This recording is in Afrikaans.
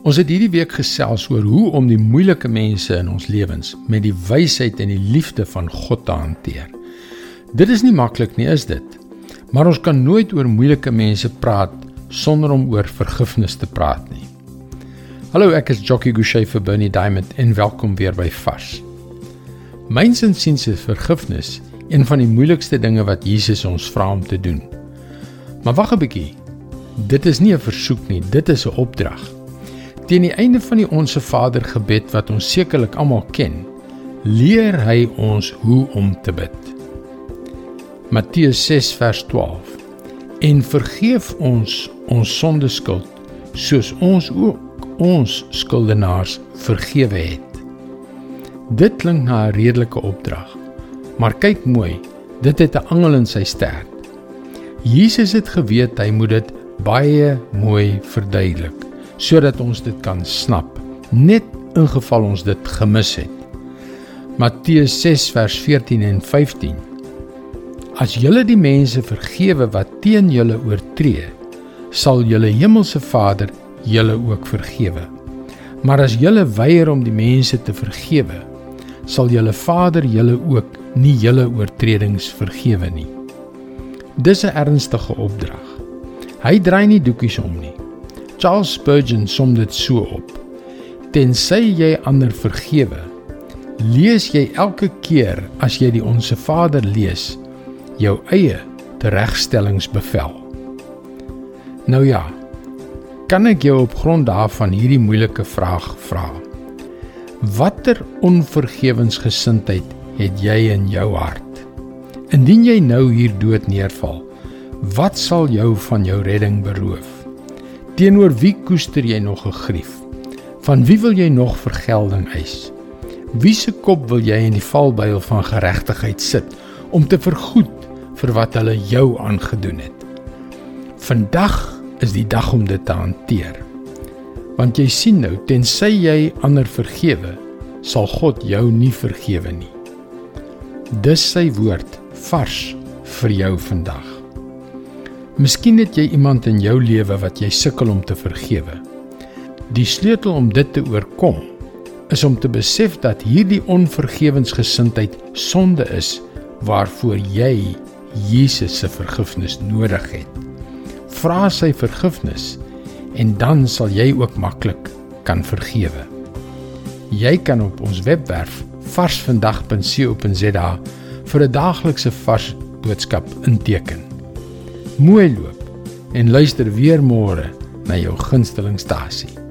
Ons het hierdie week gesels oor hoe om die moeilike mense in ons lewens met die wysheid en die liefde van God te hanteer. Dit is nie maklik nie, is dit? Maar ons kan nooit oor moeilike mense praat sonder om oor vergifnis te praat nie. Hallo, ek is Jockey Gouchee vir Bernie Diamond en welkom weer by Vars. Myns en siens is vergifnis een van die moeilikste dinge wat Jesus ons vra om te doen. Maar wag 'n bietjie. Dit is nie 'n versoek nie, dit is 'n opdrag. Teen die einde van die Onse Vader gebed wat ons sekerlik almal ken, leer hy ons hoe om te bid. Matteus 6 vers 12. En vergeef ons ons sondeskuld soos ons ook ons skuldenaars vergewe het. Dit klink na 'n redelike opdrag. Maar kyk mooi, dit het 'n angel in sy stert. Jesus het geweet hy moet dit baie mooi verduidelik sodat ons dit kan snap net in geval ons dit gemis het. Matteus 6 vers 14 en 15. As julle die mense vergewe wat teen julle oortree, sal julle hemelse Vader julle ook vergewe. Maar as julle weier om die mense te vergewe, sal julle Vader julle ook nie julle oortredings vergewe nie. Dis 'n ernstige opdrag. Hy draai nie doekies om nie. Charles Spurgeon som dit so op: Tensy jy ander vergewe, lees jy elke keer as jy die Onse Vader lees, jou eie teregstellingsbevel. Nou ja, kan ek jou op grond daarvan hierdie moeilike vraag vra? Watter onvergewensgesindheid het jy in jou hart? Indien jy nou hier dood neerval, wat sal jou van jou redding beroof? Teenoor wie koester jy nog 'n grief? Van wie wil jy nog vergelding eis? Wie se kop wil jy in die valbuil van geregtigheid sit om te vergoed vir wat hulle jou aangedoen het? Vandag is die dag om dit te hanteer. Want jy sien nou, tensy jy ander vergewe, sal God jou nie vergewe nie. Dis sy woord vars vir jou vandag. Miskien het jy iemand in jou lewe wat jy sukkel om te vergewe. Die sleutel om dit te oorkom is om te besef dat hierdie onvergewensgesindheid sonde is waarvoor jy Jesus se vergifnis nodig het. Vra sy vergifnis en dan sal jy ook maklik kan vergewe. Jy kan op ons webwerf varsvandag.co.za vir 'n daaglikse vars boodskap inteken mooi loop en luister weer môre na jou gunstelingstasie.